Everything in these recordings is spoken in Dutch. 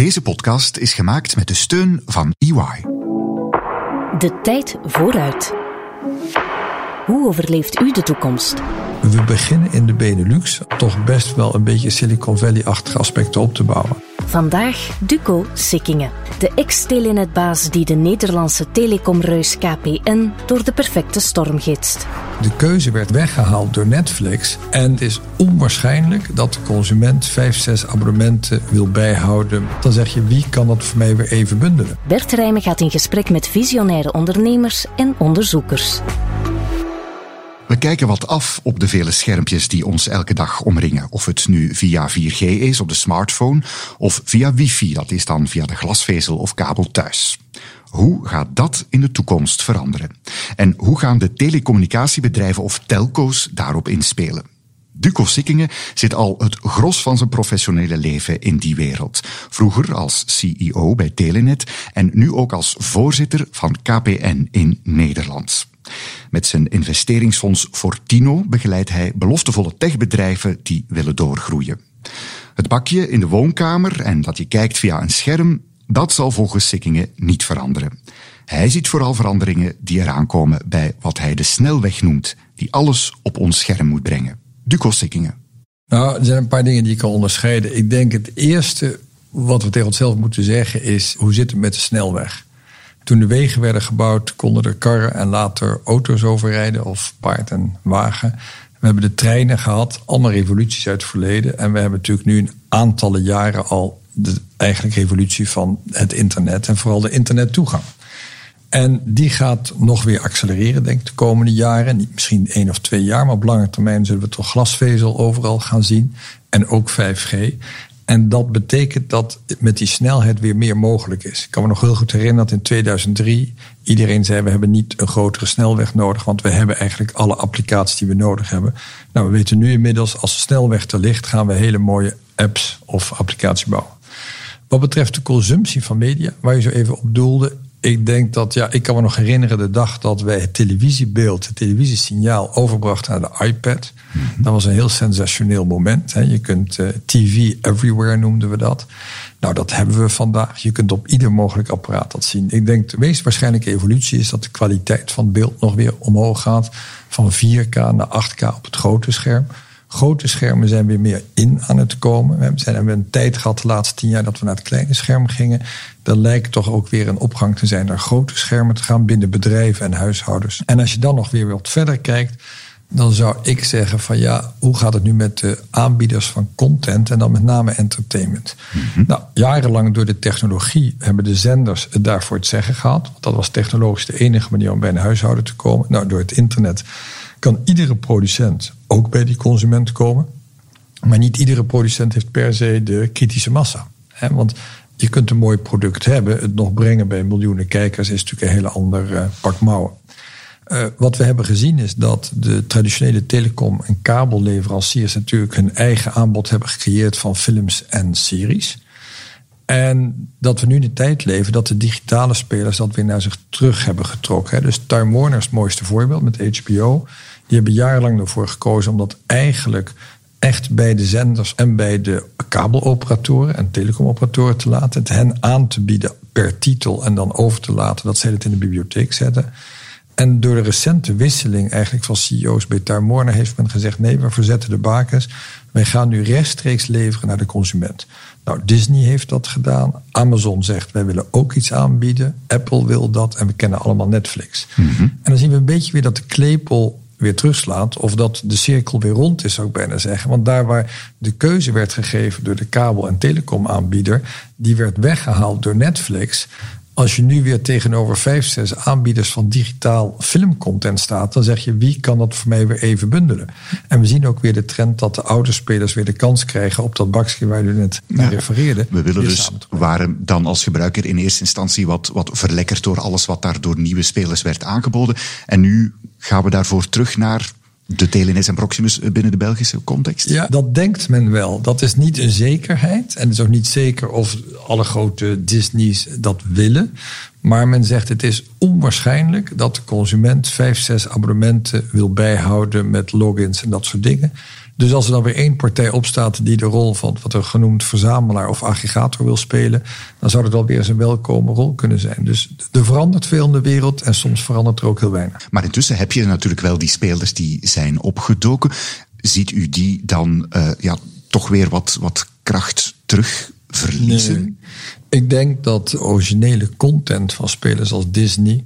Deze podcast is gemaakt met de steun van EY. De tijd vooruit. Hoe overleeft u de toekomst? We beginnen in de Benelux toch best wel een beetje Silicon Valley-achtige aspecten op te bouwen. Vandaag Duco Sikkingen, de ex-telenetbaas die de Nederlandse telecomreus KPN door de perfecte storm gidst. De keuze werd weggehaald door Netflix en het is onwaarschijnlijk dat de consument vijf, zes abonnementen wil bijhouden. Dan zeg je, wie kan dat voor mij weer even bundelen? Bert Rijmen gaat in gesprek met visionaire ondernemers en onderzoekers. We kijken wat af op de vele schermpjes die ons elke dag omringen. Of het nu via 4G is op de smartphone of via wifi, dat is dan via de glasvezel of kabel thuis. Hoe gaat dat in de toekomst veranderen? En hoe gaan de telecommunicatiebedrijven of telco's daarop inspelen? Duco Sikkingen zit al het gros van zijn professionele leven in die wereld. Vroeger als CEO bij Telenet en nu ook als voorzitter van KPN in Nederland. Met zijn investeringsfonds Fortino begeleidt hij beloftevolle techbedrijven die willen doorgroeien. Het bakje in de woonkamer en dat je kijkt via een scherm, dat zal volgens Sikkingen niet veranderen. Hij ziet vooral veranderingen die eraan komen bij wat hij de snelweg noemt, die alles op ons scherm moet brengen. Duco Sikkingen. Nou, er zijn een paar dingen die ik kan onderscheiden. Ik denk het eerste wat we tegen onszelf moeten zeggen is: hoe zit het met de snelweg? Toen de wegen werden gebouwd, konden er karren en later auto's overrijden of paard en wagen. We hebben de treinen gehad, allemaal revoluties uit het verleden. En we hebben natuurlijk nu een aantallen jaren al de eigenlijk revolutie van het internet en vooral de internettoegang. En die gaat nog weer accelereren, denk ik, de komende jaren. Misschien één of twee jaar, maar op lange termijn zullen we toch glasvezel overal gaan zien. En ook 5G. En dat betekent dat met die snelheid weer meer mogelijk is. Ik kan me nog heel goed herinneren dat in 2003 iedereen zei: we hebben niet een grotere snelweg nodig, want we hebben eigenlijk alle applicaties die we nodig hebben. Nou, we weten nu inmiddels, als de snelweg er ligt, gaan we hele mooie apps of applicaties bouwen. Wat betreft de consumptie van media, waar je zo even op doelde, ik denk dat, ja, ik kan me nog herinneren de dag dat wij het televisiebeeld, het televisiesignaal overbrachten naar de iPad. Mhm. Dat was een heel sensationeel moment. Hè. Je kunt uh, TV everywhere noemden we dat. Nou, dat hebben we vandaag. Je kunt op ieder mogelijk apparaat dat zien. Ik denk de meest waarschijnlijke evolutie is dat de kwaliteit van het beeld nog weer omhoog gaat. Van 4K naar 8K op het grote scherm. Grote schermen zijn weer meer in aan het komen. We hebben, hebben een tijd gehad de laatste tien jaar dat we naar het kleine scherm gingen. Er lijkt toch ook weer een opgang te zijn naar grote schermen te gaan binnen bedrijven en huishoudens. En als je dan nog weer wat verder kijkt, dan zou ik zeggen van ja, hoe gaat het nu met de aanbieders van content en dan met name entertainment? Mhm. Nou, jarenlang door de technologie hebben de zenders het daarvoor het zeggen gehad. Want dat was technologisch de enige manier om bij een huishouden te komen. Nou, door het internet kan iedere producent ook bij die consument komen. Maar niet iedere producent heeft per se de kritische massa. Want je kunt een mooi product hebben, het nog brengen bij miljoenen kijkers is natuurlijk een hele ander uh, pak mouwen. Uh, wat we hebben gezien is dat de traditionele telecom- en kabelleveranciers natuurlijk hun eigen aanbod hebben gecreëerd van films en series. En dat we nu in de tijd leven dat de digitale spelers dat weer naar zich terug hebben getrokken. Dus Time Warner is het mooiste voorbeeld met HBO. Die hebben jarenlang ervoor gekozen om dat eigenlijk echt bij de zenders en bij de kabeloperatoren en telecomoperatoren te laten. Het hen aan te bieden per titel en dan over te laten dat zij het in de bibliotheek zetten. En door de recente wisseling eigenlijk van CEO's bij Warner heeft men gezegd: nee, we verzetten de bakens. Wij gaan nu rechtstreeks leveren naar de consument. Nou, Disney heeft dat gedaan. Amazon zegt wij willen ook iets aanbieden. Apple wil dat en we kennen allemaal Netflix. Mhm. En dan zien we een beetje weer dat de klepel weer terugslaat. Of dat de cirkel weer rond is, zou ik bijna zeggen. Want daar waar de keuze werd gegeven door de kabel- en telecomaanbieder, die werd weggehaald door Netflix. Als je nu weer tegenover vijf, zes aanbieders van digitaal filmcontent staat, dan zeg je wie kan dat voor mij weer even bundelen? En we zien ook weer de trend dat de oude spelers weer de kans krijgen op dat bakje waar u net ja, refereerde. We willen dus waren dan als gebruiker in eerste instantie wat, wat verlekkerd door alles wat daar door nieuwe spelers werd aangeboden. En nu gaan we daarvoor terug naar de Telenet en Proximus binnen de Belgische context? Ja, dat denkt men wel. Dat is niet een zekerheid. En het is ook niet zeker of alle grote Disney's dat willen. Maar men zegt het is onwaarschijnlijk dat de consument vijf, zes abonnementen wil bijhouden met logins en dat soort dingen. Dus als er dan weer één partij opstaat die de rol van wat er genoemd verzamelaar of aggregator wil spelen, dan zou dat wel weer eens een welkome rol kunnen zijn. Dus er verandert veel in de wereld en soms verandert er ook heel weinig. Maar intussen heb je natuurlijk wel die spelers die zijn opgedoken. Ziet u die dan uh, ja, toch weer wat, wat kracht terug verliezen? Ik denk dat de originele content van spelers als Disney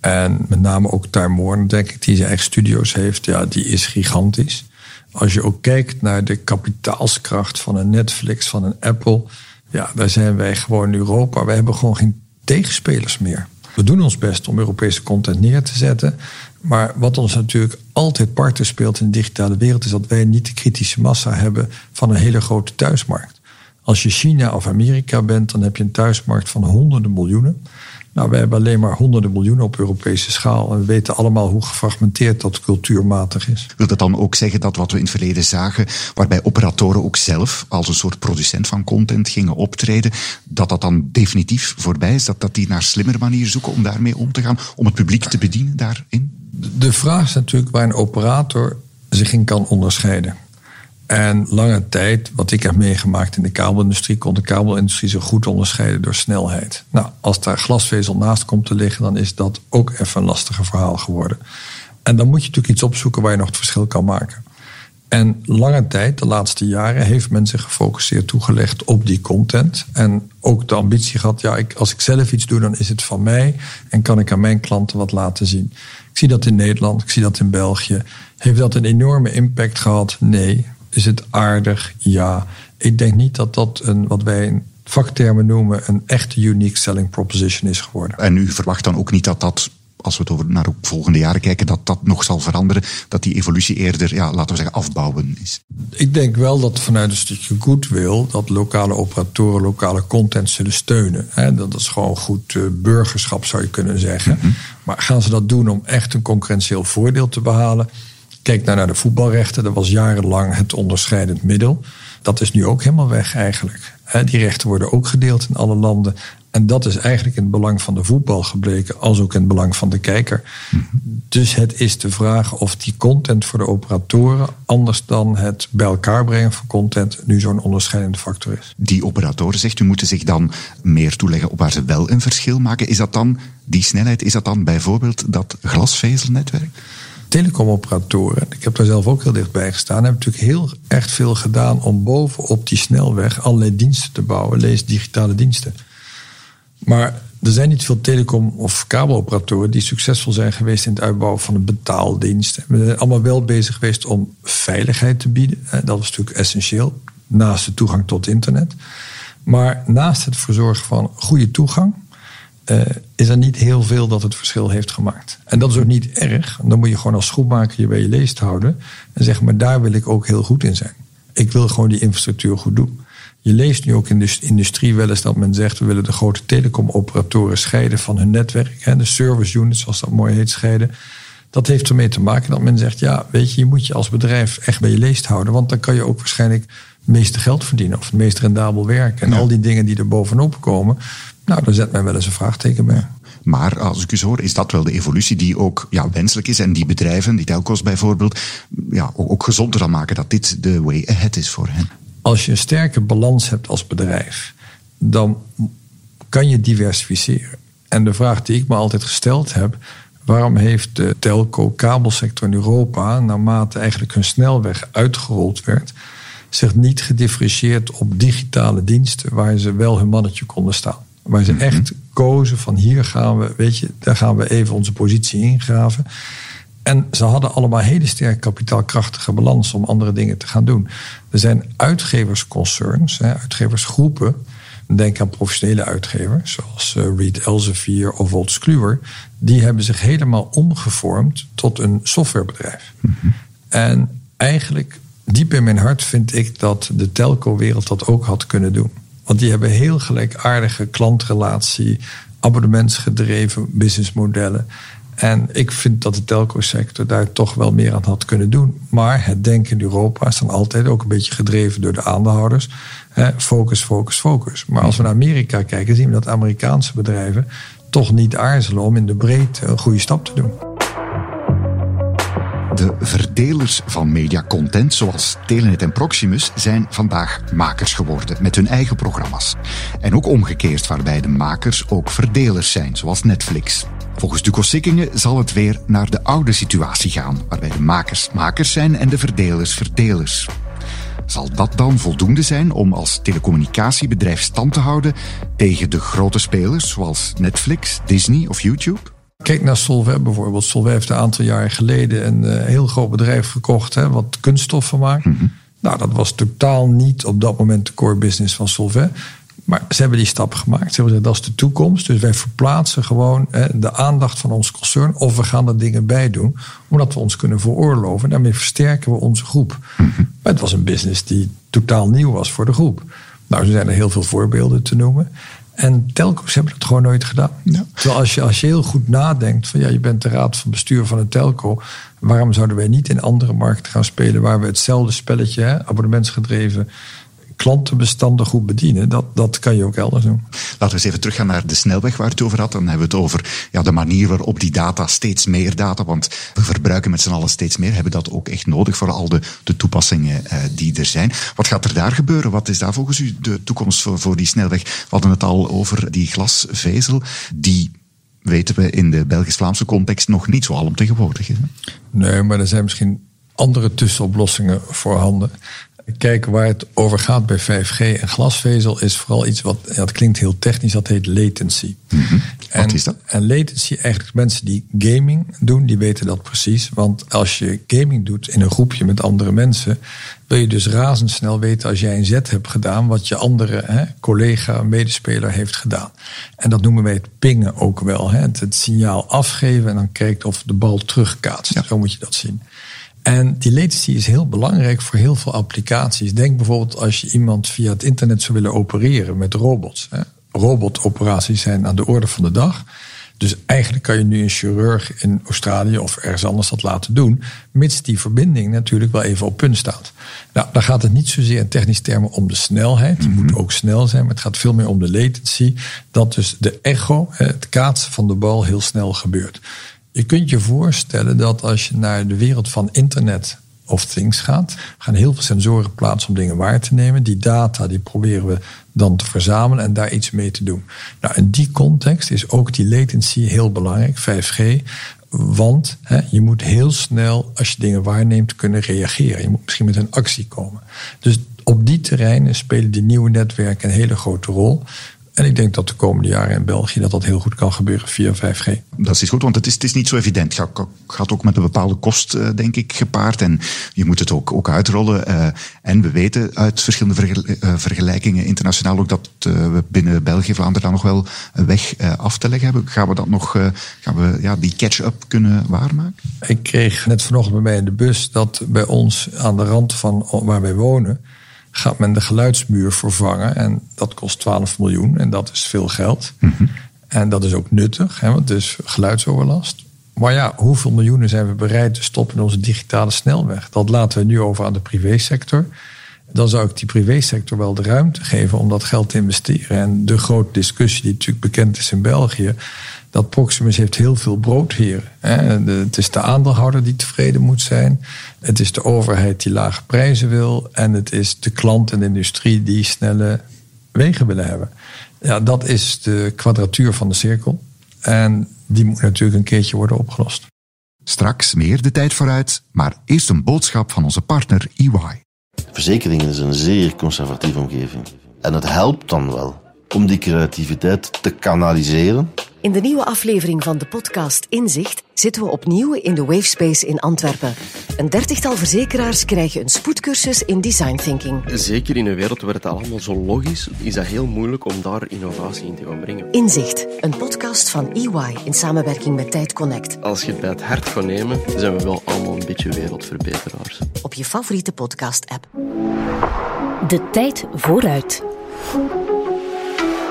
en met name ook Time Warner, denk ik, die zijn eigen studio's heeft, ja, die is gigantisch. Als je ook kijkt naar de kapitaalskracht van een Netflix, van een Apple, ja, daar zijn wij gewoon Europa. We hebben gewoon geen tegenspelers meer. We doen ons best om Europese content neer te zetten. Maar wat ons natuurlijk altijd parten speelt in de digitale wereld, is dat wij niet de kritische massa hebben van een hele grote thuismarkt. Als je China of Amerika bent, dan heb je een thuismarkt van honderden miljoenen. Nou, we hebben alleen maar honderden miljoenen op Europese schaal. En we weten allemaal hoe gefragmenteerd dat cultuurmatig is. Wil dat dan ook zeggen dat wat we in het verleden zagen, waarbij operatoren ook zelf als een soort producent van content gingen optreden, dat dat dan definitief voorbij is? Dat, dat die naar slimmer manier zoeken om daarmee om te gaan, om het publiek te bedienen daarin? De vraag is natuurlijk waar een operator zich in kan onderscheiden. En lange tijd, wat ik heb meegemaakt in de kabelindustrie, kon de kabelindustrie zich goed onderscheiden door snelheid. Nou, als daar glasvezel naast komt te liggen, dan is dat ook even een lastiger verhaal geworden. En dan moet je natuurlijk iets opzoeken waar je nog het verschil kan maken. En lange tijd, de laatste jaren, heeft men zich gefocust toegelegd op die content. En ook de ambitie gehad, ja, ik, als ik zelf iets doe, dan is het van mij. En kan ik aan mijn klanten wat laten zien. Ik zie dat in Nederland, ik zie dat in België. Heeft dat een enorme impact gehad? Nee. Is het aardig? Ja. Ik denk niet dat dat een, wat wij in vaktermen noemen, een echte unique selling proposition is geworden. En u verwacht dan ook niet dat dat als we het over naar de volgende jaren kijken, dat dat nog zal veranderen. Dat die evolutie eerder, ja, laten we zeggen, afbouwen is. Ik denk wel dat vanuit een stukje goodwill dat lokale operatoren lokale content zullen steunen. Dat is gewoon goed eh, burgerschap, zou je kunnen zeggen. Mhm. Maar gaan ze dat doen om echt een concurrentieel voordeel te behalen? Kijk nou naar de voetbalrechten, dat was jarenlang het onderscheidend middel. Dat is nu ook helemaal weg eigenlijk. Die rechten worden ook gedeeld in alle landen. En dat is eigenlijk in het belang van de voetbal gebleken, als ook in het belang van de kijker. Dus het is de vraag of die content voor de operatoren, anders dan het bij elkaar brengen van content, nu zo'n onderscheidende factor is. Die operatoren, zegt u, moeten zich dan meer toeleggen op waar ze wel een verschil maken. Is dat dan die snelheid? Is dat dan bijvoorbeeld dat glasvezelnetwerk? Telecomoperatoren, ik heb daar zelf ook heel dichtbij gestaan, hebben natuurlijk heel erg veel gedaan om bovenop die snelweg allerlei diensten te bouwen, lees digitale diensten. Maar er zijn niet veel telecom- of kabeloperatoren die succesvol zijn geweest in het uitbouwen van een betaaldienst. We zijn allemaal wel bezig geweest om veiligheid te bieden. Dat was natuurlijk essentieel, naast de toegang tot internet. Maar naast het verzorgen van goede toegang, uh, is er niet heel veel dat het verschil heeft gemaakt. En dat is ook niet erg. Dan moet je gewoon als schoenmaker je bij je leest houden. En zeggen, maar daar wil ik ook heel goed in zijn. Ik wil gewoon die infrastructuur goed doen. Je leest nu ook in de industrie wel eens dat men zegt... we willen de grote telecomoperatoren scheiden van hun netwerk. Hè, de service units, zoals dat mooi heet, scheiden. Dat heeft ermee te maken dat men zegt... ja, weet je, je moet je als bedrijf echt bij je leest houden... want dan kan je ook waarschijnlijk het meeste geld verdienen... of het meest rendabel werken. En al die dingen die er bovenop komen... nou, daar zet men wel eens een vraagteken bij. Maar als ik u zo hoor, is dat wel de evolutie die ook ja, wenselijk is. En die bedrijven, die telcos bijvoorbeeld, ja, ook, ook gezonder dan maken dat dit de way ahead is voor hen als je een sterke balans hebt als bedrijf, dan kan je diversificeren. En de vraag die ik me altijd gesteld heb, waarom heeft de telco-kabelsector in Europa, naarmate eigenlijk hun snelweg uitgerold werd, zich niet gedifferentieerd op digitale diensten waar ze wel hun mannetje konden staan? Waar ze mhm. echt kozen van hier gaan we, weet je, daar gaan we even onze positie ingraven. En ze hadden allemaal hele sterk kapitaalkrachtige balans om andere dingen te gaan doen. Er zijn uitgeversconcerns, uitgeversgroepen. Denk aan professionele uitgevers, zoals eh, Reed Elsevier of Wolters Kluwer. Die hebben zich helemaal omgevormd tot een softwarebedrijf. Mhm. En eigenlijk, diep in mijn hart, vind ik dat de telco-wereld dat ook had kunnen doen. Want die hebben heel gelijkaardige klantrelatie, abonnementsgedreven businessmodellen. En ik vind dat de telco-sector daar toch wel meer aan had kunnen doen. Maar het denken in Europa is dan altijd ook een beetje gedreven door de aandeelhouders. Focus, focus, focus. Maar als we naar Amerika kijken, zien we dat Amerikaanse bedrijven toch niet aarzelen om in de breedte een goede stap te doen. De verdelers van mediacontent, zoals Telenet en Proximus, zijn vandaag makers geworden met hun eigen programma's. En ook omgekeerd, waarbij de makers ook verdelers zijn, zoals Netflix. Volgens Duco Sikkingen zal het weer naar de oude situatie gaan, waarbij de makers makers zijn en de verdelers verdelers. Zal dat dan voldoende zijn om als telecommunicatiebedrijf stand te houden tegen de grote spelers zoals Netflix, Disney of YouTube? Kijk naar Solvay bijvoorbeeld. Solvay heeft een aantal jaar geleden een uh, heel groot bedrijf gekocht, hè, wat kunststoffen maakt. Mm -hmm. Nou, dat was totaal niet op dat moment de core business van Solvay. Maar ze hebben die stap gemaakt. Ze hebben gezegd, dat is de toekomst. Dus wij verplaatsen gewoon hè, de aandacht van ons concern. Of we gaan er dingen bij doen. Omdat we ons kunnen veroorloven. En daarmee versterken we onze groep. Mm -hmm. Maar het was een business die totaal nieuw was voor de groep. Nou, er zijn er heel veel voorbeelden te noemen. En telco's hebben het gewoon nooit gedaan. Ja. Terwijl als je, als je heel goed nadenkt van ja, je bent de raad van bestuur van een telco. Waarom zouden wij niet in andere markten gaan spelen waar we hetzelfde spelletje, hè, abonnementsgedreven, klantenbestanden goed bedienen, dat, dat kan je ook elders doen. Laten we eens even teruggaan naar de snelweg waar het over had. Dan hebben we het over ja, de manier waarop die data, steeds meer data, want we verbruiken met z'n allen steeds meer, hebben dat ook echt nodig voor al de, de toepassingen uh, die er zijn. Wat gaat er daar gebeuren? Wat is daar volgens u de toekomst voor, voor die snelweg? We hadden het al over die glasvezel, die weten we in de Belgisch-Vlaamse context nog niet zo alomtegenwoordig. Hè? Nee, maar er zijn misschien andere tussenoplossingen voorhanden. Kijken waar het over gaat bij 5G en glasvezel is vooral iets wat, dat klinkt heel technisch, dat heet latency. Mm -hmm. en, wat is dat? En latency, eigenlijk mensen die gaming doen, die weten dat precies. Want als je gaming doet in een groepje met andere mensen, wil je dus razendsnel weten als jij een zet hebt gedaan, wat je andere hè, collega, medespeler heeft gedaan. En dat noemen wij het pingen ook wel. Hè, het, het signaal afgeven en dan kijkt of de bal terugkaatst. Ja. Zo moet je dat zien. En die latency is heel belangrijk voor heel veel applicaties. Denk bijvoorbeeld als je iemand via het internet zou willen opereren met robots. Robotoperaties zijn aan de orde van de dag. Dus eigenlijk kan je nu een chirurg in Australië of ergens anders dat laten doen, mits die verbinding natuurlijk wel even op punt staat. Nou, dan gaat het niet zozeer in technische termen om de snelheid, die mm -hmm. moet ook snel zijn, maar het gaat veel meer om de latency, dat dus de echo, het kaatsen van de bal, heel snel gebeurt. Je kunt je voorstellen dat als je naar de wereld van internet of things gaat, gaan heel veel sensoren plaatsen om dingen waar te nemen. Die data die proberen we dan te verzamelen en daar iets mee te doen. Nou, in die context is ook die latency heel belangrijk, 5G. Want hè, je moet heel snel, als je dingen waarneemt, kunnen reageren. Je moet misschien met een actie komen. Dus op die terreinen spelen die nieuwe netwerken een hele grote rol. En ik denk dat de komende jaren in België dat dat heel goed kan gebeuren via 5G. Dat is goed, want het is, het is niet zo evident. Het gaat ook met een bepaalde kost, denk ik, gepaard. En je moet het ook, ook uitrollen. En we weten uit verschillende vergelijkingen internationaal ook dat we binnen België, Vlaanderen dan nog wel een weg af te leggen hebben. Gaan we dat nog, gaan we ja, die catch-up kunnen waarmaken? Ik kreeg net vanochtend bij mij in de bus dat bij ons aan de rand van waar wij wonen gaat men de geluidsmuur vervangen. En dat kost 12 miljoen en dat is veel geld. Mm -hmm. En dat is ook nuttig, hè, want het is geluidsoverlast. Maar ja, hoeveel miljoenen zijn we bereid te stoppen in onze digitale snelweg? Dat laten we nu over aan de privésector. Dan zou ik die privésector wel de ruimte geven om dat geld te investeren. En de grote discussie die natuurlijk bekend is in België dat Proximus heeft heel veel broodheren. Het is de aandeelhouder die tevreden moet zijn. Het is de overheid die lage prijzen wil. En het is de klant en de industrie die snelle wegen willen hebben. Ja, dat is de kwadratuur van de cirkel. En die moet natuurlijk een keertje worden opgelost. Straks meer de tijd vooruit, maar eerst een boodschap van onze partner EY. Verzekeringen is een zeer conservatieve omgeving. En het helpt dan wel om die creativiteit te kanaliseren. In de nieuwe aflevering van de podcast Inzicht zitten we opnieuw in de Wavespace in Antwerpen. Een dertigtal verzekeraars krijgen een spoedcursus in design thinking. Zeker in een wereld waar het allemaal zo logisch is, is dat heel moeilijk om daar innovatie in te gaan brengen. Inzicht, een podcast van EY in samenwerking met Tijd Connect. Als je het bij het hart gaat nemen, zijn we wel allemaal een beetje wereldverbeteraars. Op je favoriete podcast-app. De tijd vooruit.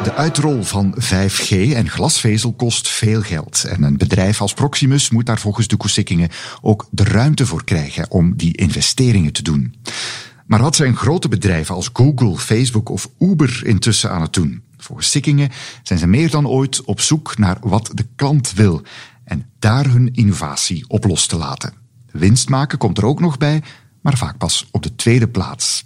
De uitrol van 5G en glasvezel kost veel geld. En een bedrijf als Proximus moet daar volgens de Sikkingen ook de ruimte voor krijgen om die investeringen te doen. Maar wat zijn grote bedrijven als Google, Facebook of Uber intussen aan het doen? Volgens Sikkingen zijn ze meer dan ooit op zoek naar wat de klant wil en daar hun innovatie op los te laten. Winst maken komt er ook nog bij, maar vaak pas op de tweede plaats.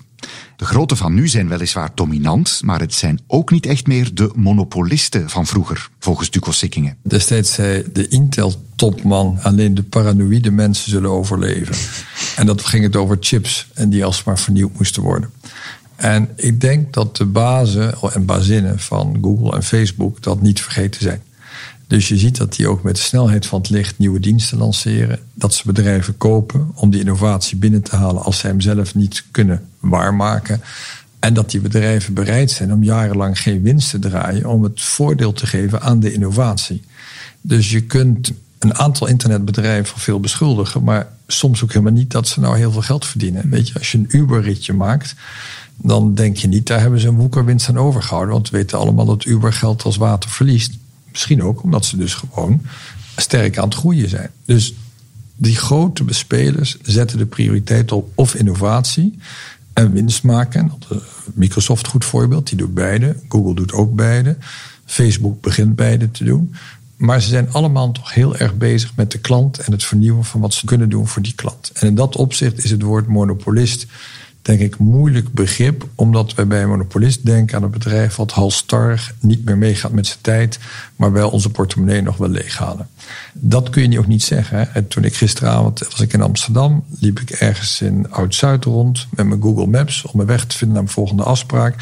De grote van nu zijn weliswaar dominant, maar het zijn ook niet echt meer de monopolisten van vroeger, volgens Duco Sikkingen. Destijds zei de Intel-topman alleen de paranoïde mensen zullen overleven. En dat ging het over chips en die alsmaar vernieuwd moesten worden. En ik denk dat de bazen en bazinnen van Google en Facebook dat niet vergeten zijn. Dus je ziet dat die ook met de snelheid van het licht nieuwe diensten lanceren. Dat ze bedrijven kopen om die innovatie binnen te halen als ze hem zelf niet kunnen waarmaken. En dat die bedrijven bereid zijn om jarenlang geen winst te draaien om het voordeel te geven aan de innovatie. Dus je kunt een aantal internetbedrijven veel beschuldigen, maar soms ook helemaal niet dat ze nou heel veel geld verdienen. Weet je, als je een Uber-ritje maakt, dan denk je niet, daar hebben ze een woekerwinst aan overgehouden. Want we weten allemaal dat Uber geld als water verliest. Misschien ook omdat ze dus gewoon sterk aan het groeien zijn. Dus die grote bespelers zetten de prioriteit op of innovatie en winst maken. Eh, Microsoft, goed voorbeeld, die doet beide. Google doet ook beide. Facebook begint beide te doen. Maar ze zijn allemaal toch heel erg bezig met de klant en het vernieuwen van wat ze kunnen doen voor die klant. En in dat opzicht is het woord monopolist denk ik, moeilijk begrip. Omdat wij bij een monopolist denken aan een bedrijf wat halstarrig niet meer meegaat met zijn tijd. Maar wel onze portemonnee nog wel leeghalen. Dat kun je ook niet zeggen. Hè. toen ik gisteravond was ik in Amsterdam. Liep ik ergens in Oud-Zuid rond met mijn Google Maps. Om mijn weg te vinden naar mijn volgende afspraak.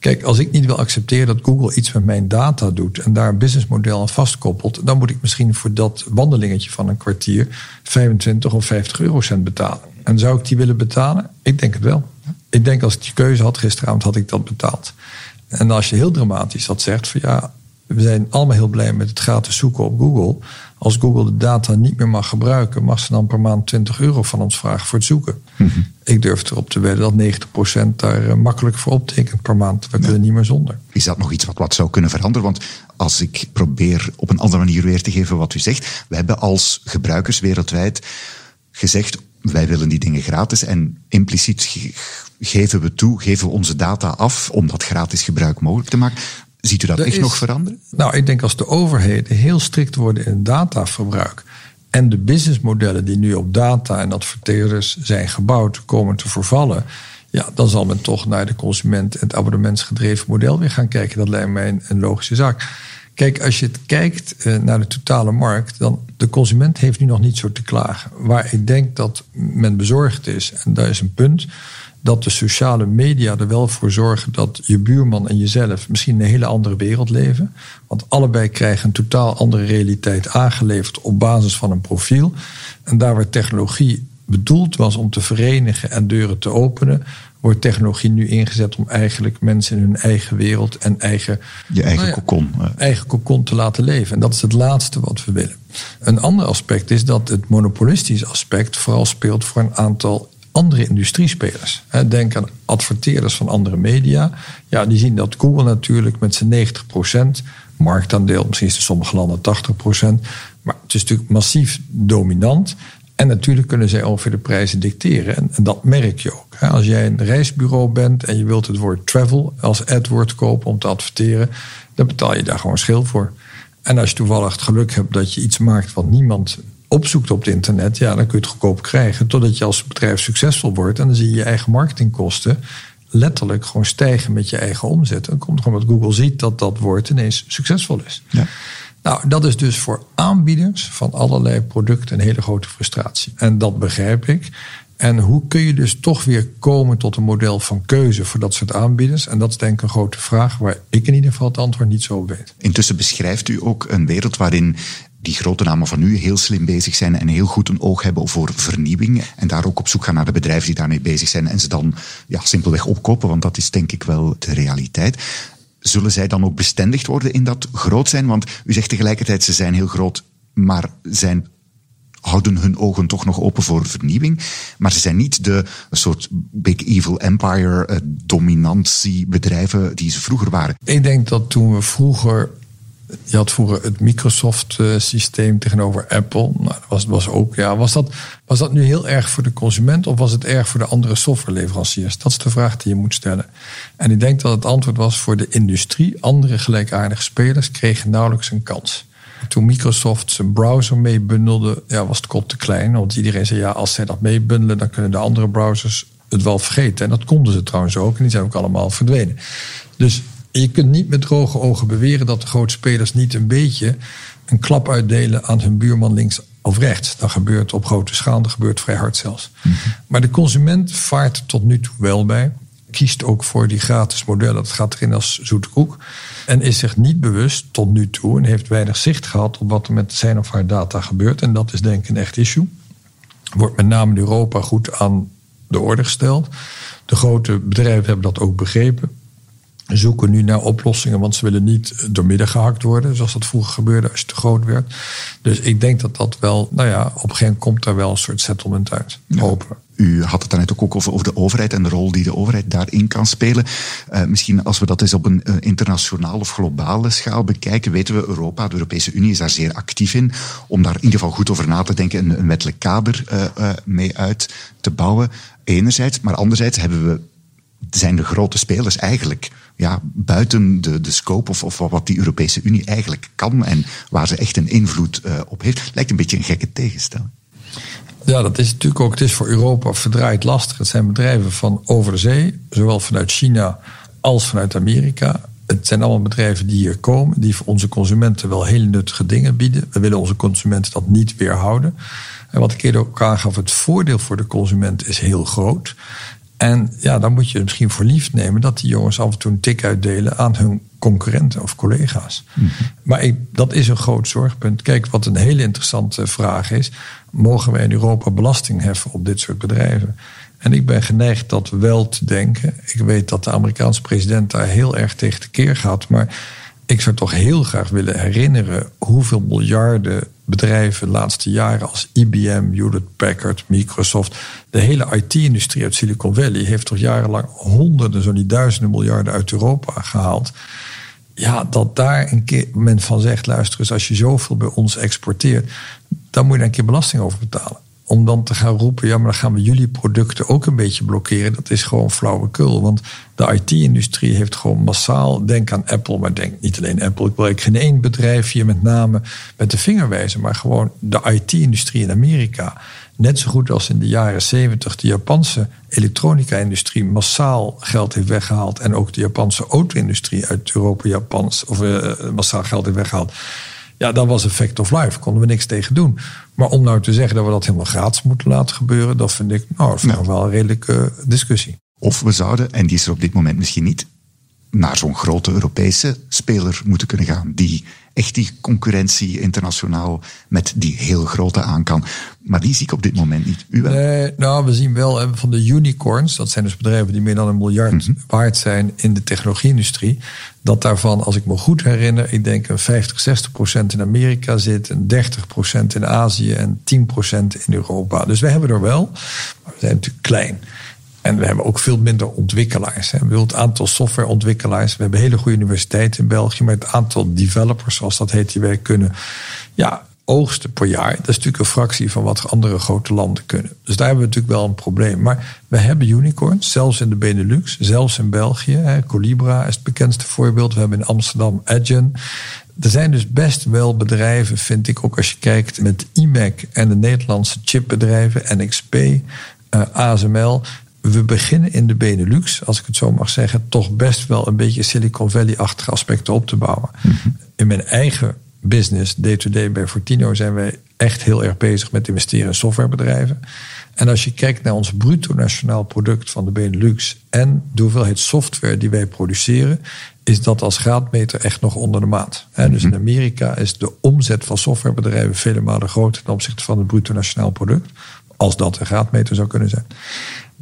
Kijk, als ik niet wil accepteren dat Google iets met mijn data doet en daar een businessmodel aan vastkoppelt, dan moet ik misschien voor dat wandelingetje van een kwartier 25 of 50 eurocent betalen. En zou ik die willen betalen? Ik denk het wel. Ik denk als ik die keuze had gisteravond, had ik dat betaald. En als je heel dramatisch dat zegt, van ja, we zijn allemaal heel blij met het gratis zoeken op Google. Als Google de data niet meer mag gebruiken, mag ze dan per maand 20 euro van ons vragen voor het zoeken. Mhm. Ik durf erop te wedden dat 90% daar eh, makkelijk voor optekent per maand. We kunnen niet meer zonder. Is dat nog iets wat, wat zou kunnen veranderen? Want als ik probeer op een andere manier weer te geven wat u zegt, we hebben als gebruikers wereldwijd gezegd wij willen die dingen gratis en impliciet geven we toe, geven we onze data af om dat gratis gebruik mogelijk te maken. Ziet u dat echt nog veranderen? Nou, ik denk als de overheden heel strikt worden in dataverbruik en de businessmodellen die nu op data en adverteerders zijn gebouwd komen te vervallen, ja, dan zal men toch naar de consument en het abonnementsgedreven model weer gaan kijken. Dat lijkt mij een logische zaak. Kijk, als je het kijkt eh, naar de totale markt, dan de consument heeft nu nog niet zo te klagen. Waar ik denk dat men bezorgd is, en daar is een punt, dat de sociale media er wel voor zorgen dat je buurman en jezelf misschien in een hele andere wereld leven. Want allebei krijgen een totaal andere realiteit aangeleverd op basis van een profiel. En daar waar technologie bedoeld was om te verenigen en deuren te openen, wordt technologie nu ingezet om eigenlijk mensen in hun eigen wereld en eigen... Je eigen nou kokon. Eigen kokon te laten leven. En dat is het laatste wat we willen. Een ander aspect is dat het monopolistische aspect vooral speelt voor een aantal andere industriespelers. Denk aan adverteerders van andere media. Ja, die zien dat Google natuurlijk met zijn 90% marktaandeel, misschien is in sommige landen 80%, maar het is natuurlijk massief dominant. En natuurlijk kunnen zij over de prijzen dicteren. En, dat merk je ook. Als jij een reisbureau bent en je wilt het woord travel als AdWord kopen om te adverteren, dan betaal je daar gewoon schil voor. En als je toevallig het geluk hebt dat je iets maakt wat niemand opzoekt op het internet, ja, dan kun je het goedkoop krijgen. Totdat je als bedrijf succesvol wordt en dan zie je je eigen marketingkosten letterlijk gewoon stijgen met je eigen omzet. Dan komt gewoon dat Google ziet dat dat woord ineens succesvol is. Ja. Nou, dat is dus voor aanbieders van allerlei producten een hele grote frustratie. En dat begrijp ik. En hoe kun je dus toch weer komen tot een model van keuze voor dat soort aanbieders? En dat is denk ik een grote vraag waar ik in ieder geval het antwoord niet zo op weet. Intussen beschrijft u ook een wereld waarin die grote namen van u heel slim bezig zijn en heel goed een oog hebben voor vernieuwing. En daar ook op zoek gaan naar de bedrijven die daarmee bezig zijn en ze dan ja, simpelweg opkopen, want dat is denk ik wel de realiteit zullen zij dan ook bestendigd worden in dat groot zijn? Want u zegt tegelijkertijd, ze zijn heel groot, maar zijn houden hun ogen toch nog open voor vernieuwing. Maar ze zijn niet de soort big evil empire eh, die ze vroeger waren. Ik denk dat toen we vroeger je had vroeger het Microsoft-systeem tegenover Apple. Nou, dat was, was ook, ja, was, dat, was dat nu heel erg voor de consument of was het erg voor de andere softwareleveranciers? Dat is de vraag die je moet stellen. En ik denk dat het antwoord was voor de industrie. Andere gelijkaardige spelers kregen nauwelijks een kans. Toen Microsoft zijn browser meebundelde, ja, was het kot te klein. Want iedereen zei, ja, als zij dat meebundelen, dan kunnen de andere browsers het wel vergeten. En dat konden ze trouwens ook. En die zijn ook allemaal verdwenen. Dus je kunt niet met droge ogen beweren dat de grote spelers niet een beetje een klap uitdelen aan hun buurman links of rechts. Dat gebeurt op grote schaal, dat gebeurt vrij hard zelfs. Mhm. Maar de consument vaart tot nu toe wel bij. Kiest ook voor die gratis modellen. Dat gaat erin als zoete koek. En is zich niet bewust tot nu toe en heeft weinig zicht gehad op wat er met zijn of haar data gebeurt. En dat is denk ik een echt issue. Wordt met name in Europa goed aan de orde gesteld. De grote bedrijven hebben dat ook begrepen zoeken nu naar oplossingen, want ze willen niet doormidden gehakt worden, zoals dat vroeger gebeurde als je te groot werd. Dus ik denk dat dat wel, nou ja, op een gegeven moment komt daar wel een soort settlement uit. Hopen. U had het daarnet ook over, over de overheid en de rol die de overheid daarin kan spelen. Uh, misschien als we dat eens op een uh, internationale of globale schaal bekijken, weten we Europa, de Europese Unie is daar zeer actief in om daar in ieder geval goed over na te denken en een, een wettelijk kader uh, mee uit te bouwen. Enerzijds, maar anderzijds hebben we zijn de grote spelers eigenlijk ja, buiten de, de scope of, of wat die Europese Unie eigenlijk kan en waar ze echt een invloed uh, op heeft. Lijkt een beetje een gekke tegenstelling. Ja, dat is natuurlijk ook. Het is voor Europa verdraaid lastig. Het zijn bedrijven van over de zee, zowel vanuit China als vanuit Amerika. Het zijn allemaal bedrijven die hier komen, die voor onze consumenten wel hele nuttige dingen bieden. We willen onze consumenten dat niet weerhouden. En wat ik eerder ook aangaf, het voordeel voor de consument is heel groot. En ja, dan moet je misschien voor lief nemen dat die jongens af en toe een tik uitdelen aan hun concurrenten of collega's. Mhm. Maar ik, dat is een groot zorgpunt. Kijk, wat een hele interessante vraag is: mogen wij in Europa belasting heffen op dit soort bedrijven? En ik ben geneigd dat wel te denken. Ik weet dat de Amerikaanse president daar heel erg tegen de keer gaat. Maar ik zou toch heel graag willen herinneren hoeveel miljarden bedrijven de laatste jaren als IBM, Hewlett Packard, Microsoft, de hele IT-industrie uit Silicon Valley heeft toch jarenlang honderden, zo niet duizenden miljarden uit Europa gehaald. Ja, dat daar een keer men van zegt, luister eens, als je zoveel bij ons exporteert, dan moet je daar een keer belasting over betalen om dan te gaan roepen, ja, maar dan gaan we jullie producten ook een beetje blokkeren. Dat is gewoon flauwekul. Want de IT-industrie heeft gewoon massaal, denk aan Apple, maar denk niet alleen Apple. Ik wil geen één bedrijf hier met name met de vinger wijzen, maar gewoon de IT-industrie in Amerika. Net zo goed als in de jaren zeventig de Japanse elektronica-industrie massaal geld heeft weggehaald. En ook de Japanse auto-industrie uit Europa, Japans, of uh, massaal geld heeft weggehaald. Ja, dat was effect of life. Konden we niks tegen doen. Maar om nou te zeggen dat we dat helemaal gratis moeten laten gebeuren, dat vind ik nou, vind ik wel een redelijke discussie. Of we zouden, en die is er op dit moment misschien niet, naar zo'n grote Europese speler moeten kunnen gaan. Die echt die concurrentie internationaal met die heel grote aan kan. Maar die zie ik op dit moment niet. U wel? Nee, nou, we zien wel van de unicorns, dat zijn dus bedrijven die meer dan een miljard mhm. waard zijn in de technologie-industrie. Dat daarvan, als ik me goed herinner, ik denk een 50, 60 procent in Amerika zit, een 30 procent in Azië en 10 procent in Europa. Dus we hebben er wel, maar we zijn natuurlijk klein. En we hebben ook veel minder ontwikkelaars. Hè. Het aantal softwareontwikkelaars. We hebben hele goede universiteiten in België. Maar het aantal developers, zoals dat heet, die wij kunnen ja, oogsten per jaar. Dat is natuurlijk een fractie van wat andere grote landen kunnen. Dus daar hebben we natuurlijk wel een probleem. Maar we hebben unicorns, zelfs in de Benelux, zelfs in België. Hè. Colibra is het bekendste voorbeeld. We hebben in Amsterdam Adyen. Er zijn dus best wel bedrijven, vind ik ook als je kijkt met IMEC en de Nederlandse chipbedrijven, NXP, eh, ASML we beginnen in de Benelux, als ik het zo mag zeggen, toch best wel een beetje Silicon Valley-achtige aspecten op te bouwen. Mhm. In mijn eigen business, day-to-day bij Fortino, zijn wij echt heel erg bezig met investeren in softwarebedrijven. En als je kijkt naar ons bruto nationaal product van de Benelux en de hoeveelheid software die wij produceren, is dat als graadmeter echt nog onder de maat. Dus in mhm. Amerika is de omzet van softwarebedrijven vele malen groter ten opzichte van het bruto nationaal product. Als dat een graadmeter zou kunnen zijn.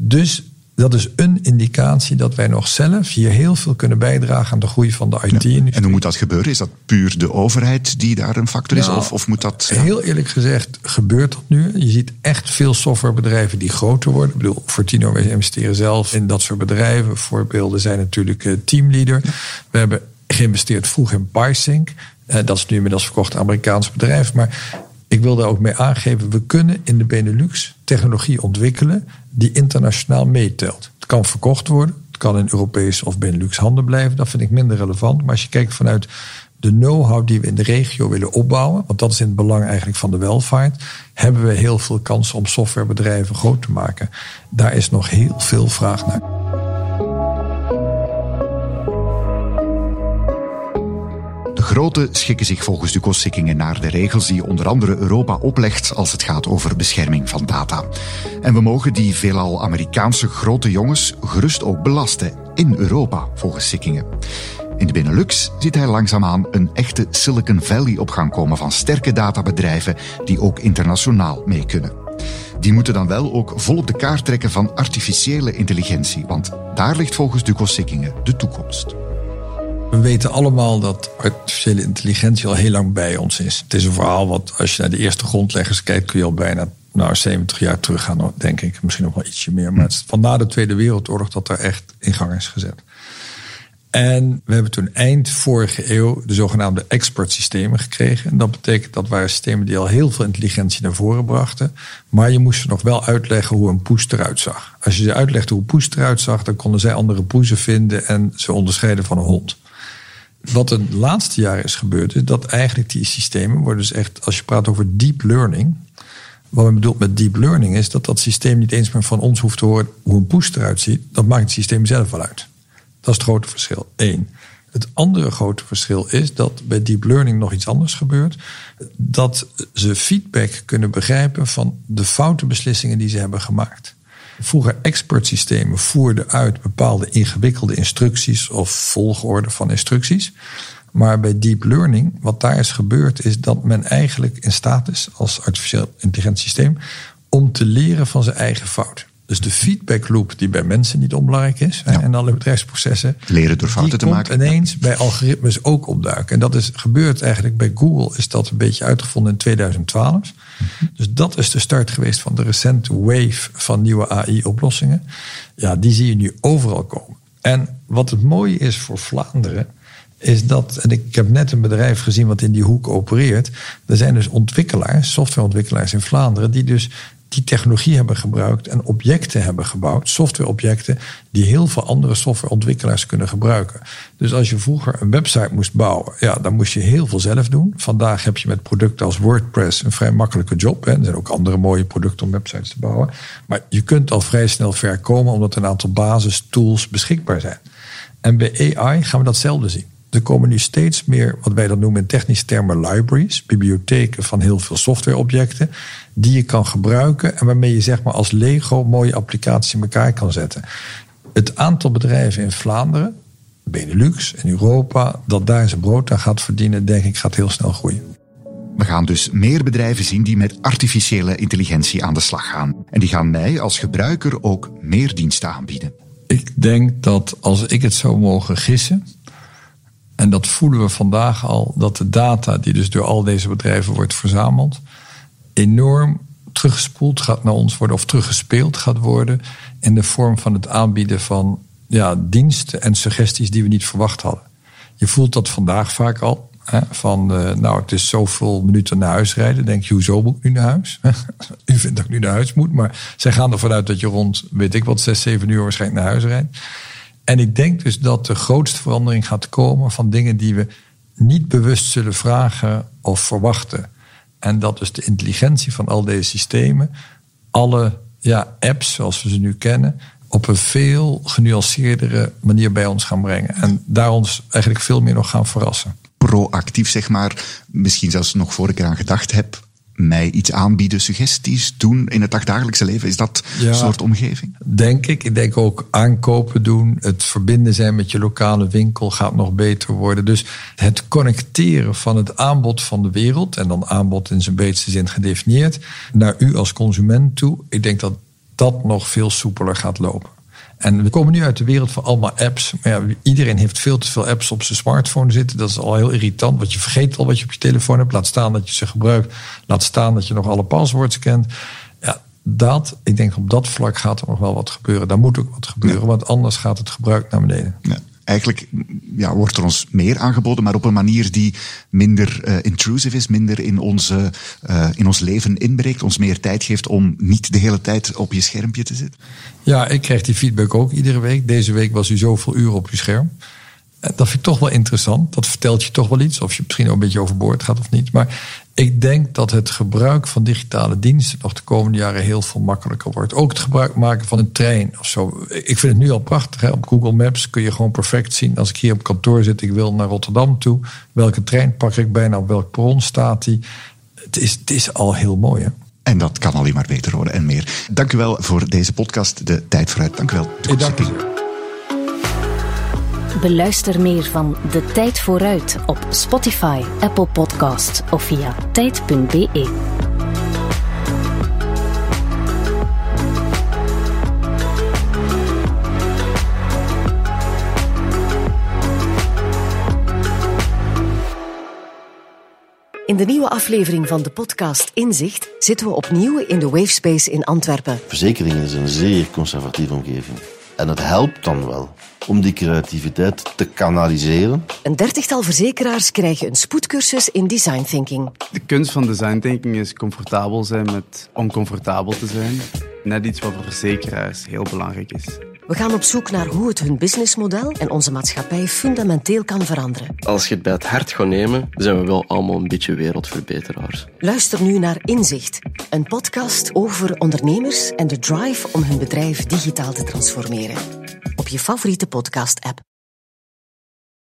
Dus dat is een indicatie dat wij nog zelf hier heel veel kunnen bijdragen aan de groei van de IT-industrie. en hoe moet dat gebeuren? Is dat puur de overheid die daar een factor is? Nou, of, of moet dat. Heel eerlijk gezegd gebeurt dat nu. Je ziet echt veel softwarebedrijven die groter worden. Ik bedoel, Fortino, wij investeren zelf in dat soort bedrijven. Voorbeelden zijn natuurlijk uh, Teamleader. We hebben geïnvesteerd vroeg in PySync. Uh, dat is nu inmiddels verkocht Amerikaans bedrijf. Maar ik wil daar ook mee aangeven, we kunnen in de Benelux technologie ontwikkelen die internationaal meetelt. Het kan verkocht worden, het kan in Europese of Benelux handen blijven, dat vind ik minder relevant. Maar als je kijkt vanuit de know-how die we in de regio willen opbouwen, want dat is in het belang eigenlijk van de welvaart, hebben we heel veel kansen om softwarebedrijven groot te maken. Daar is nog heel veel vraag naar. Grote schikken zich volgens de Sikkingen naar de regels die onder andere Europa oplegt als het gaat over bescherming van data. En we mogen die veelal Amerikaanse grote jongens gerust ook belasten in Europa, volgens Sikkingen. In de Benelux ziet hij langzaamaan een echte Silicon Valley op gang komen van sterke databedrijven die ook internationaal mee kunnen. Die moeten dan wel ook volop de kaart trekken van artificiële intelligentie, want daar ligt volgens Duco Sikkingen de toekomst. We weten allemaal dat artificiële intelligentie al heel lang bij ons is. Het is een verhaal wat, als je naar de eerste grondleggers kijkt, kun je al bijna nou, 70 jaar teruggaan, denk ik. Misschien nog wel ietsje meer. Maar het is van na de Tweede Wereldoorlog dat er echt in gang is gezet. En we hebben toen eind vorige eeuw de zogenaamde expertsystemen gekregen. En dat betekent dat waren systemen die al heel veel intelligentie naar voren brachten. Maar je moest ze nog wel uitleggen hoe een poes eruit zag. Als je ze uitlegde hoe een poes eruit zag, dan konden zij andere poezen vinden en ze onderscheiden van een hond. Wat de laatste jaren is gebeurd, is dat eigenlijk die systemen worden dus echt, als je praat over deep learning. Wat men bedoelt met deep learning is dat dat systeem niet eens meer van ons hoeft te horen hoe een poes eruit ziet. Dat maakt het systeem zelf wel uit. Dat is het grote verschil. Eén. Het andere grote verschil is dat bij deep learning nog iets anders gebeurt. Dat ze feedback kunnen begrijpen van de foute beslissingen die ze hebben gemaakt. Vroeger expertsystemen voerden uit bepaalde ingewikkelde instructies of volgorde van instructies. Maar bij deep learning, wat daar is gebeurd, is dat men eigenlijk in staat is als artificieel intelligent systeem om te leren van zijn eigen fout. Dus de feedback loop die bij mensen niet onbelangrijk is. Ja. En alle bedrijfsprocessen. Leren door fouten te maken. ineens bij algoritmes ook opduiken. En dat is gebeurd eigenlijk bij Google. Is dat een beetje uitgevonden in 2012. Mhm. Dus dat is de start geweest van de recente wave van nieuwe AI-oplossingen. Ja, die zie je nu overal komen. En wat het mooie is voor Vlaanderen is dat, en ik heb net een bedrijf gezien wat in die hoek opereert. Er zijn dus ontwikkelaars, softwareontwikkelaars in Vlaanderen, die dus die technologie hebben gebruikt en objecten hebben gebouwd, softwareobjecten, die heel veel andere softwareontwikkelaars kunnen gebruiken. Dus als je vroeger een website moest bouwen, ja, dan moest je heel veel zelf doen. Vandaag heb je met producten als WordPress een vrij makkelijke job. Hè. Er zijn ook andere mooie producten om websites te bouwen. Maar je kunt al vrij snel ver komen omdat een aantal basistools beschikbaar zijn. En bij AI gaan we datzelfde zien. Er komen nu steeds meer, wat wij dan noemen in technische termen, libraries, bibliotheken van heel veel softwareobjecten, die je kan gebruiken en waarmee je zeg maar als Lego mooie applicaties in elkaar kan zetten. Het aantal bedrijven in Vlaanderen, Benelux en Europa, dat daar zijn brood aan gaat verdienen, denk ik, gaat heel snel groeien. We gaan dus meer bedrijven zien die met artificiële intelligentie aan de slag gaan. En die gaan mij als gebruiker ook meer diensten aanbieden. Ik denk dat als ik het zou mogen gissen, en dat voelen we vandaag al, dat de data die dus door al deze bedrijven wordt verzameld, enorm teruggespoeld gaat naar ons worden of teruggespeeld gaat worden in de vorm van het aanbieden van ja, diensten en suggesties die we niet verwacht hadden. Je voelt dat vandaag vaak al. Hè, van, uh, nou, het is zoveel minuten naar huis rijden. Denk je, hoezo moet ik nu naar huis? U vindt dat ik nu naar huis moet. Maar zij gaan ervan uit dat je rond, weet ik wat, zes, zeven uur waarschijnlijk naar huis rijdt. En ik denk dus dat de grootste verandering gaat komen van dingen die we niet bewust zullen vragen of verwachten. En dat dus de intelligentie van al deze systemen, alle ja, apps zoals we ze nu kennen, op een veel genuanceerdere manier bij ons gaan brengen. En daar ons eigenlijk veel meer nog gaan verrassen. Proactief, zeg maar, misschien zelfs nog voor ik eraan gedacht heb, mij iets aanbieden, suggesties doen in het dagdagelijkse leven? Is dat een soort omgeving? Denk ik. Ik denk ook aankopen doen. Het verbinden zijn met je lokale winkel gaat nog beter worden. Dus het connecteren van het aanbod van de wereld, en dan aanbod in zijn breedste zin gedefinieerd, naar u als consument toe. Ik denk dat dat nog veel soepeler gaat lopen. En we komen nu uit de wereld van allemaal apps. Maar ja, iedereen heeft veel te veel apps op zijn smartphone zitten. Dat is al heel irritant, want je vergeet al wat je op je telefoon hebt. Laat staan dat je ze gebruikt. Laat staan dat je nog alle paswoords kent. Ja, dat, ik denk op dat vlak gaat er nog wel wat gebeuren. Daar moet ook wat gebeuren, want anders gaat het gebruik naar beneden. Ja eigenlijk ja, wordt er ons meer aangeboden, maar op een manier die minder uh, intrusive is, minder in, onze, uh, in ons leven inbreekt, ons meer tijd geeft om niet de hele tijd op je schermpje te zitten? Ja, ik krijg die feedback ook iedere week. Deze week was u zoveel uren op uw scherm. En dat vind ik toch wel interessant. Dat vertelt je toch wel iets. Of je misschien een beetje overboord gaat of niet. Maar ik denk dat het gebruik van digitale diensten nog de komende jaren heel veel makkelijker wordt. Ook het gebruik maken van een trein of zo. Ik vind het nu al prachtig. Hè? Op Google Maps kun je gewoon perfect zien. Als ik hier op kantoor zit, ik wil naar Rotterdam toe. Welke trein pak ik bijna op welk perron staat die? Het is, het is al heel mooi. Hè? En dat kan alleen maar beter worden en meer. Dank u wel voor deze podcast. De tijd vooruit. Dank u wel. Ik dank u. Beluister meer van De Tijd Vooruit op Spotify, Apple Podcast of via tijd.be. In de nieuwe aflevering van de podcast Inzicht zitten we opnieuw in de Wavespace in Antwerpen. Verzekeringen is een zeer conservatieve omgeving. En het helpt dan wel om die creativiteit te kanaliseren. Een dertigtal verzekeraars krijgen een spoedcursus in design thinking. De kunst van design thinking is comfortabel zijn met oncomfortabel te zijn. Net iets wat voor verzekeraars heel belangrijk is. We gaan op zoek naar hoe het hun businessmodel en onze maatschappij fundamenteel kan veranderen. Als je het bij het hart gaat nemen, zijn we wel allemaal een beetje wereldverbeteraars. Luister nu naar Inzicht, een podcast over ondernemers en de drive om hun bedrijf digitaal te transformeren. Op je favoriete podcast-app.